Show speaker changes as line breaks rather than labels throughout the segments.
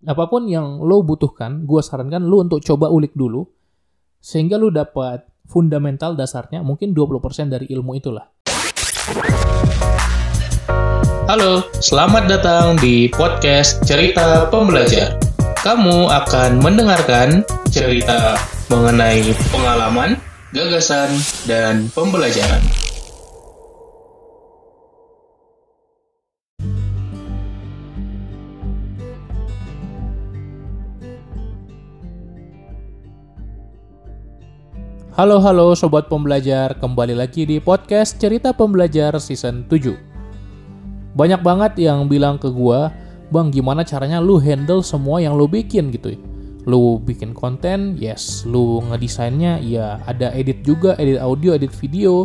apa pun yang lo butuhkan, gue sarankan lo untuk coba ulik dulu, sehingga lo dapat fundamental dasarnya, mungkin 20% dari ilmu itulah.
Halo, selamat datang di podcast Cerita Pembelajar. Kamu akan mendengarkan cerita mengenai pengalaman, gagasan, dan pembelajaran.
Halo halo sobat pembelajar, kembali lagi di podcast Cerita Pembelajar season 7. Banyak banget yang bilang ke gua, "Bang, gimana caranya lu handle semua yang lu bikin? gitu ya?" Lu bikin konten, yes, lu ngedesainnya, ya ada edit juga, edit audio, edit video,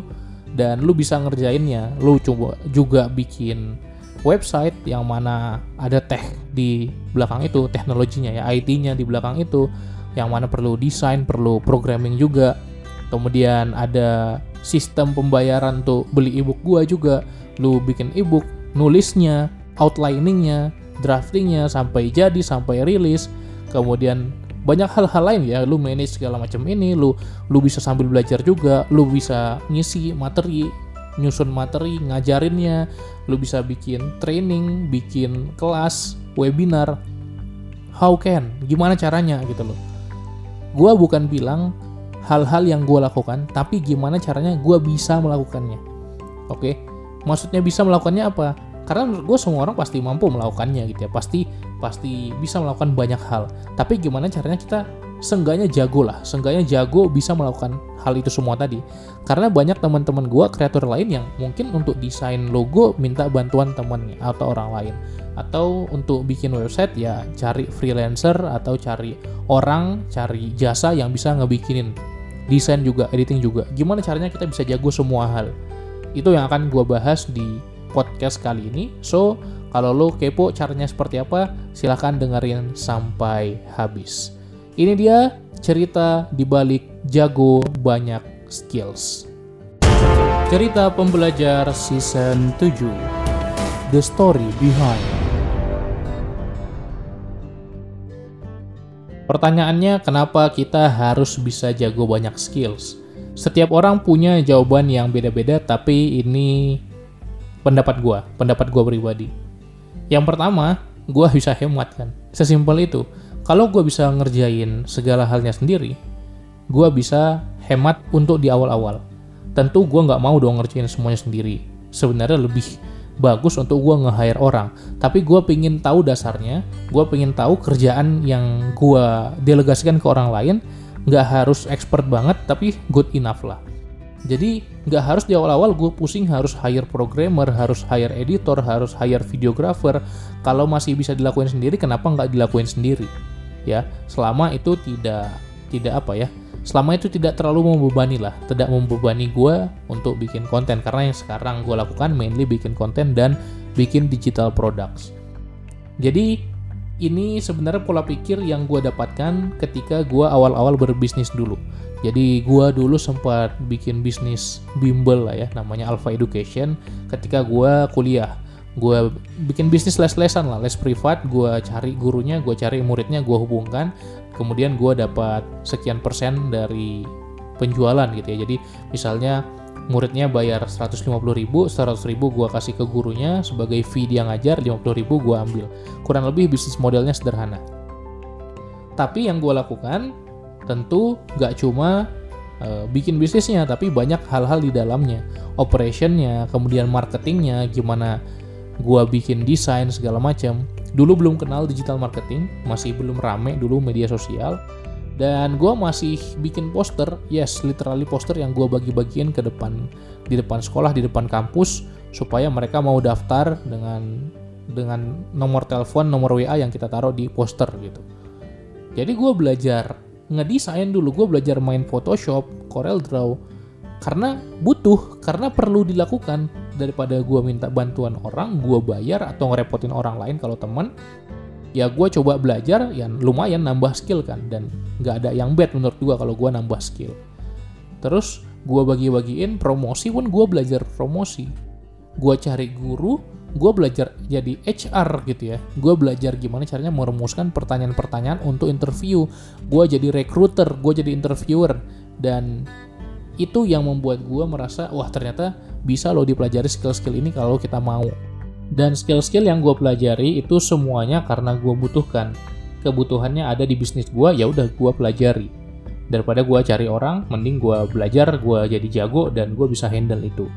dan lu bisa ngerjainnya. Lu coba juga bikin website yang mana ada tech di belakang itu, teknologinya ya, IT-nya di belakang itu, yang mana perlu desain, perlu programming juga kemudian ada sistem pembayaran untuk beli ebook gua juga. Lu bikin ebook nulisnya outliningnya draftingnya sampai jadi sampai rilis. Kemudian banyak hal-hal lain ya lu manage segala macam ini lu lu bisa sambil belajar juga lu bisa ngisi materi nyusun materi ngajarinnya lu bisa bikin training bikin kelas webinar. How can? Gimana caranya? Gitu loh. Gua bukan bilang hal-hal yang gue lakukan, tapi gimana caranya gue bisa melakukannya. Oke, maksudnya bisa melakukannya apa? Karena menurut gue semua orang pasti mampu melakukannya gitu ya, pasti pasti bisa melakukan banyak hal. Tapi gimana caranya kita seenggaknya jago lah, seenggaknya jago bisa melakukan hal itu semua tadi. Karena banyak teman-teman gue kreator lain yang mungkin untuk desain logo minta bantuan temannya atau orang lain atau untuk bikin website ya cari freelancer atau cari orang cari jasa yang bisa ngebikinin desain juga, editing juga. Gimana caranya kita bisa jago semua hal? Itu yang akan gue bahas di podcast kali ini. So, kalau lo kepo caranya seperti apa, silahkan dengerin sampai habis. Ini dia cerita di balik jago banyak skills. Cerita pembelajar season 7 The Story Behind Pertanyaannya, kenapa kita harus bisa jago banyak skills? Setiap orang punya jawaban yang beda-beda, tapi ini pendapat gue, pendapat gue pribadi. Yang pertama, gue bisa hemat kan. Sesimpel itu. Kalau gue bisa ngerjain segala halnya sendiri, gue bisa hemat untuk di awal-awal. Tentu gue nggak mau dong ngerjain semuanya sendiri. Sebenarnya lebih bagus untuk gue nge-hire orang. Tapi gue pengen tahu dasarnya, gue pengen tahu kerjaan yang gue delegasikan ke orang lain, nggak harus expert banget, tapi good enough lah. Jadi nggak harus di awal-awal gue pusing harus hire programmer, harus hire editor, harus hire videographer. Kalau masih bisa dilakuin sendiri, kenapa nggak dilakuin sendiri? Ya, selama itu tidak tidak apa ya, selama itu tidak terlalu membebani lah, tidak membebani gue untuk bikin konten karena yang sekarang gue lakukan mainly bikin konten dan bikin digital products. Jadi ini sebenarnya pola pikir yang gue dapatkan ketika gue awal-awal berbisnis dulu. Jadi gue dulu sempat bikin bisnis bimbel lah ya, namanya Alpha Education ketika gue kuliah. Gue bikin bisnis les-lesan lah, les privat, gue cari gurunya, gue cari muridnya, gue hubungkan, kemudian gue dapat sekian persen dari penjualan gitu ya. Jadi misalnya muridnya bayar 150 ribu 100 ribu gue kasih ke gurunya sebagai fee dia ngajar 50 ribu gue ambil. Kurang lebih bisnis modelnya sederhana. Tapi yang gue lakukan tentu gak cuma uh, bikin bisnisnya tapi banyak hal-hal di dalamnya. Operationnya kemudian marketingnya gimana gue bikin desain segala macam dulu belum kenal digital marketing masih belum rame dulu media sosial. Dan gue masih bikin poster yes literally poster yang gue bagi-bagiin ke depan di depan sekolah di depan kampus supaya mereka mau daftar dengan dengan nomor telepon nomor WA yang kita taruh di poster gitu. Jadi gue belajar ngedesain dulu gue belajar main Photoshop Corel Draw karena butuh karena perlu dilakukan daripada gue minta bantuan orang gue bayar atau ngerepotin orang lain kalau temen ya gue coba belajar ya lumayan nambah skill kan. Dan nggak ada yang bad menurut gue kalau gue nambah skill. Terus gue bagi-bagiin promosi pun gue belajar promosi. Gue cari guru gue belajar jadi HR gitu ya. Gue belajar gimana caranya merumuskan pertanyaan-pertanyaan untuk interview. Gue jadi recruiter gue jadi interviewer. Dan itu yang membuat gue merasa wah ternyata bisa loh dipelajari skill-skill ini kalau kita mau dan skill-skill yang gue pelajari itu semuanya karena gue butuhkan kebutuhannya ada di bisnis gue ya udah gue pelajari daripada gue cari orang mending gue belajar gue jadi jago dan gue bisa handle itu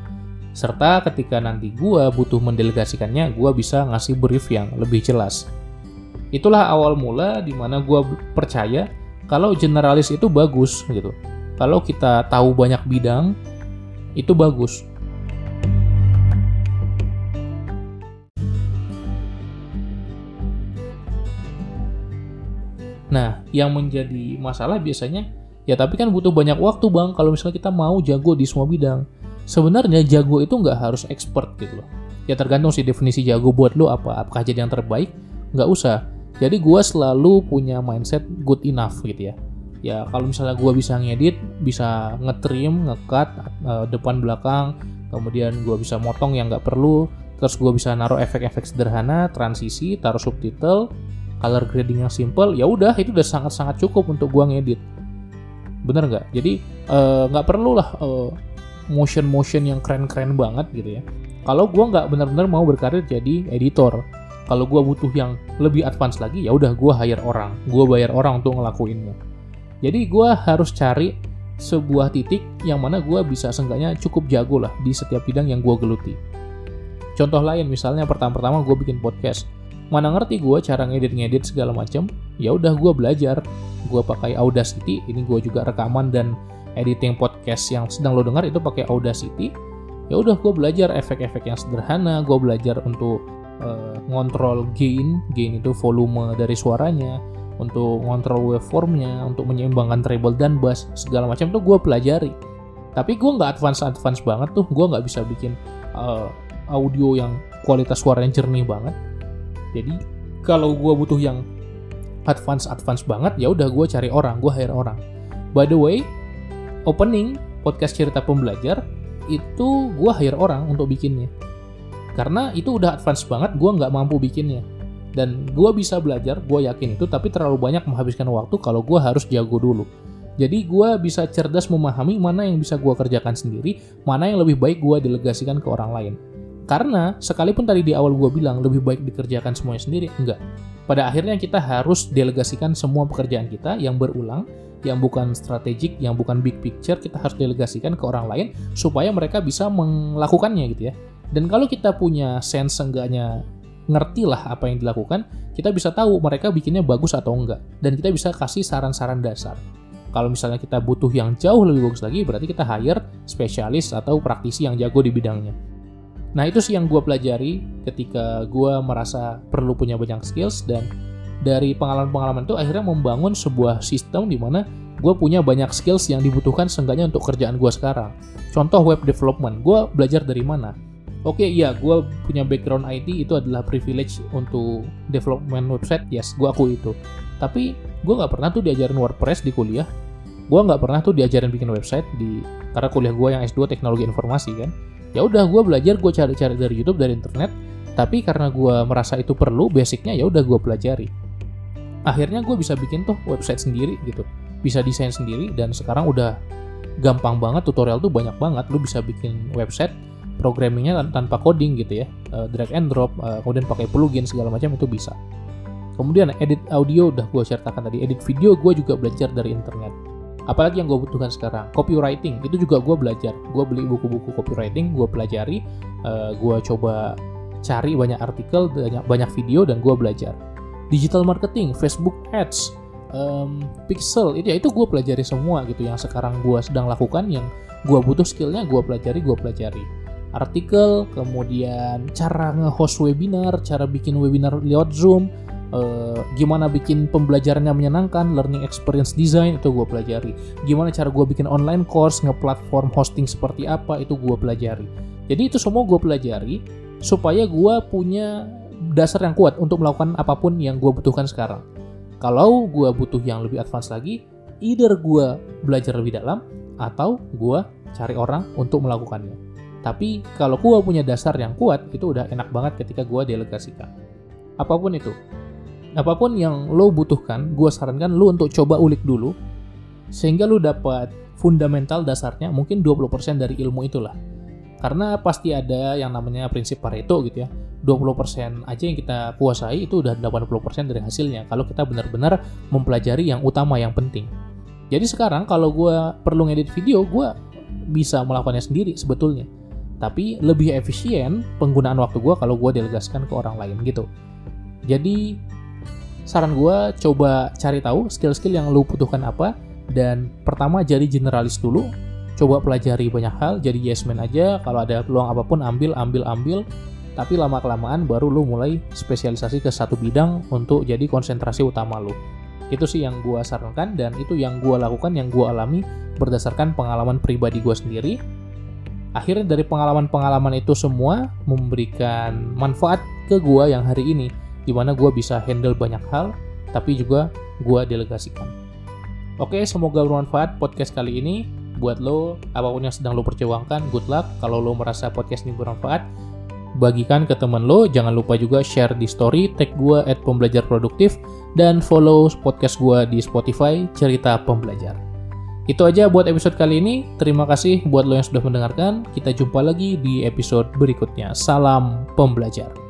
serta ketika nanti gue butuh mendelegasikannya, gue bisa ngasih brief yang lebih jelas. Itulah awal mula di mana gue percaya kalau generalis itu bagus gitu. Kalau kita tahu banyak bidang, itu bagus. Nah, yang menjadi masalah biasanya, ya tapi kan butuh banyak waktu bang kalau misalnya kita mau jago di semua bidang sebenarnya jago itu nggak harus expert gitu loh. Ya tergantung sih definisi jago buat lo apa. Apakah jadi yang terbaik? Nggak usah. Jadi gue selalu punya mindset good enough gitu ya. Ya kalau misalnya gue bisa ngedit, bisa ngetrim, ngecut uh, depan belakang, kemudian gue bisa motong yang nggak perlu, terus gue bisa naruh efek-efek sederhana, transisi, taruh subtitle, color grading yang simple, ya udah itu udah sangat-sangat cukup untuk gue ngedit. Bener nggak? Jadi eh, nggak uh, perlu lah uh, motion-motion yang keren-keren banget gitu ya. Kalau gue nggak benar-benar mau berkarir jadi editor, kalau gue butuh yang lebih advance lagi, ya udah gue hire orang, gue bayar orang untuk ngelakuinnya. Jadi gue harus cari sebuah titik yang mana gue bisa seenggaknya cukup jago lah di setiap bidang yang gue geluti. Contoh lain misalnya pertama-tama gue bikin podcast, mana ngerti gue cara ngedit-ngedit segala macam, ya udah gue belajar, gue pakai Audacity, ini gue juga rekaman dan editing podcast yang sedang lo dengar itu pakai Audacity. Ya udah gue belajar efek-efek yang sederhana. Gue belajar untuk uh, ngontrol gain. Gain itu volume dari suaranya. Untuk ngontrol waveformnya untuk menyeimbangkan treble dan bass segala macam tuh gue pelajari. Tapi gue nggak advance advance banget tuh. Gue nggak bisa bikin uh, audio yang kualitas suaranya jernih banget jadi kalau gue butuh yang advance advance banget ya udah gue cari orang gue hire orang. By the way opening podcast cerita pembelajar itu gue hire orang untuk bikinnya. Karena itu udah advance banget gue nggak mampu bikinnya. Dan gue bisa belajar gue yakin itu tapi terlalu banyak menghabiskan waktu kalau gue harus jago dulu. Jadi gue bisa cerdas memahami mana yang bisa gue kerjakan sendiri mana yang lebih baik gue delegasikan ke orang lain karena sekalipun tadi di awal gue bilang lebih baik dikerjakan semuanya sendiri enggak pada akhirnya kita harus delegasikan semua pekerjaan kita yang berulang yang bukan strategik, yang bukan big picture, kita harus delegasikan ke orang lain supaya mereka bisa melakukannya gitu ya. Dan kalau kita punya sense enggaknya ngerti lah apa yang dilakukan, kita bisa tahu mereka bikinnya bagus atau enggak. Dan kita bisa kasih saran-saran dasar. Kalau misalnya kita butuh yang jauh lebih bagus lagi, berarti kita hire spesialis atau praktisi yang jago di bidangnya. Nah itu sih yang gue pelajari ketika gue merasa perlu punya banyak skills dan dari pengalaman-pengalaman itu akhirnya membangun sebuah sistem di mana gue punya banyak skills yang dibutuhkan seenggaknya untuk kerjaan gue sekarang. Contoh web development, gue belajar dari mana? Oke, okay, iya, gue punya background IT itu adalah privilege untuk development website, yes, gue aku itu. Tapi gue nggak pernah tuh diajarin WordPress di kuliah. Gue nggak pernah tuh diajarin bikin website di karena kuliah gue yang S2 teknologi informasi kan. Ya udah, gue belajar, gue cari-cari dari YouTube, dari internet. Tapi karena gue merasa itu perlu, basicnya ya udah gue pelajari. Akhirnya gue bisa bikin tuh website sendiri gitu. Bisa desain sendiri dan sekarang udah gampang banget tutorial tuh banyak banget. Lu bisa bikin website programmingnya tanpa coding gitu ya. Uh, drag and drop uh, kemudian pakai plugin segala macam itu bisa. Kemudian edit audio udah gue ceritakan tadi. Edit video gue juga belajar dari internet apalagi yang gue butuhkan sekarang copywriting. Itu juga gue belajar. Gue beli buku-buku copywriting gue pelajari uh, gue coba cari banyak artikel banyak banyak video dan gue belajar. Digital marketing, Facebook Ads, um, Pixel, itu ya itu gue pelajari semua gitu. Yang sekarang gue sedang lakukan yang gue butuh skillnya gue pelajari gue pelajari. Artikel kemudian cara nge-host webinar cara bikin webinar lewat zoom uh, gimana bikin pembelajarannya menyenangkan learning experience design itu gue pelajari gimana cara gue bikin online course nge-platform hosting seperti apa itu gue pelajari jadi itu semua gue pelajari supaya gue punya dasar yang kuat untuk melakukan apa pun yang gue butuhkan sekarang. Kalau gue butuh yang lebih advance lagi, either gue belajar lebih dalam atau gue cari orang untuk melakukannya. Tapi kalau gue punya dasar yang kuat, itu udah enak banget ketika gue delegasikan. Apa pun itu. Apa pun yang lo butuhkan, gue sarankan lo untuk coba ulik dulu. Sehingga lo dapat fundamental dasarnya, mungkin 20% dari ilmu itulah. Karena pasti ada yang namanya prinsip Pareto gitu ya. 20% aja yang kita kuasai itu udah 80% dari hasilnya. Kalau kita benar-benar mempelajari yang utama, yang penting. Jadi sekarang kalau gue perlu ngedit video, gue bisa melakukannya sendiri sebetulnya tapi lebih efisien penggunaan waktu gue kalau gue delegasikan ke orang lain gitu. Jadi saran gue coba cari tahu skill-skill yang lo butuhkan apa dan pertama jadi generalis dulu. Coba pelajari banyak hal jadi yes man aja. Kalau ada peluang apa pun ambil ambil ambil. Tapi lama kelamaan baru lo mulai spesialisasi ke satu bidang untuk jadi konsentrasi utama lo itu sih yang gue sarankan dan itu yang gue lakukan yang gue alami berdasarkan pengalaman pribadi gue sendiri. Akhirnya dari pengalaman-pengalaman itu semua memberikan manfaat ke gua yang hari ini di mana gua bisa handle banyak hal tapi juga gua delegasikan oke semoga bermanfaat podcast kali ini buat lo apa pun yang sedang lo perjuangkan good luck kalau lo merasa podcast ini bermanfaat bagikan ke teman lo jangan lupa juga share di story tag gua at pembelajar produktif dan follow podcast gua di Spotify cerita pembelajar itu aja buat episode kali ini. Terima kasih buat lo yang sudah mendengarkan. Kita jumpa lagi di episode berikutnya. Salam pembelajar.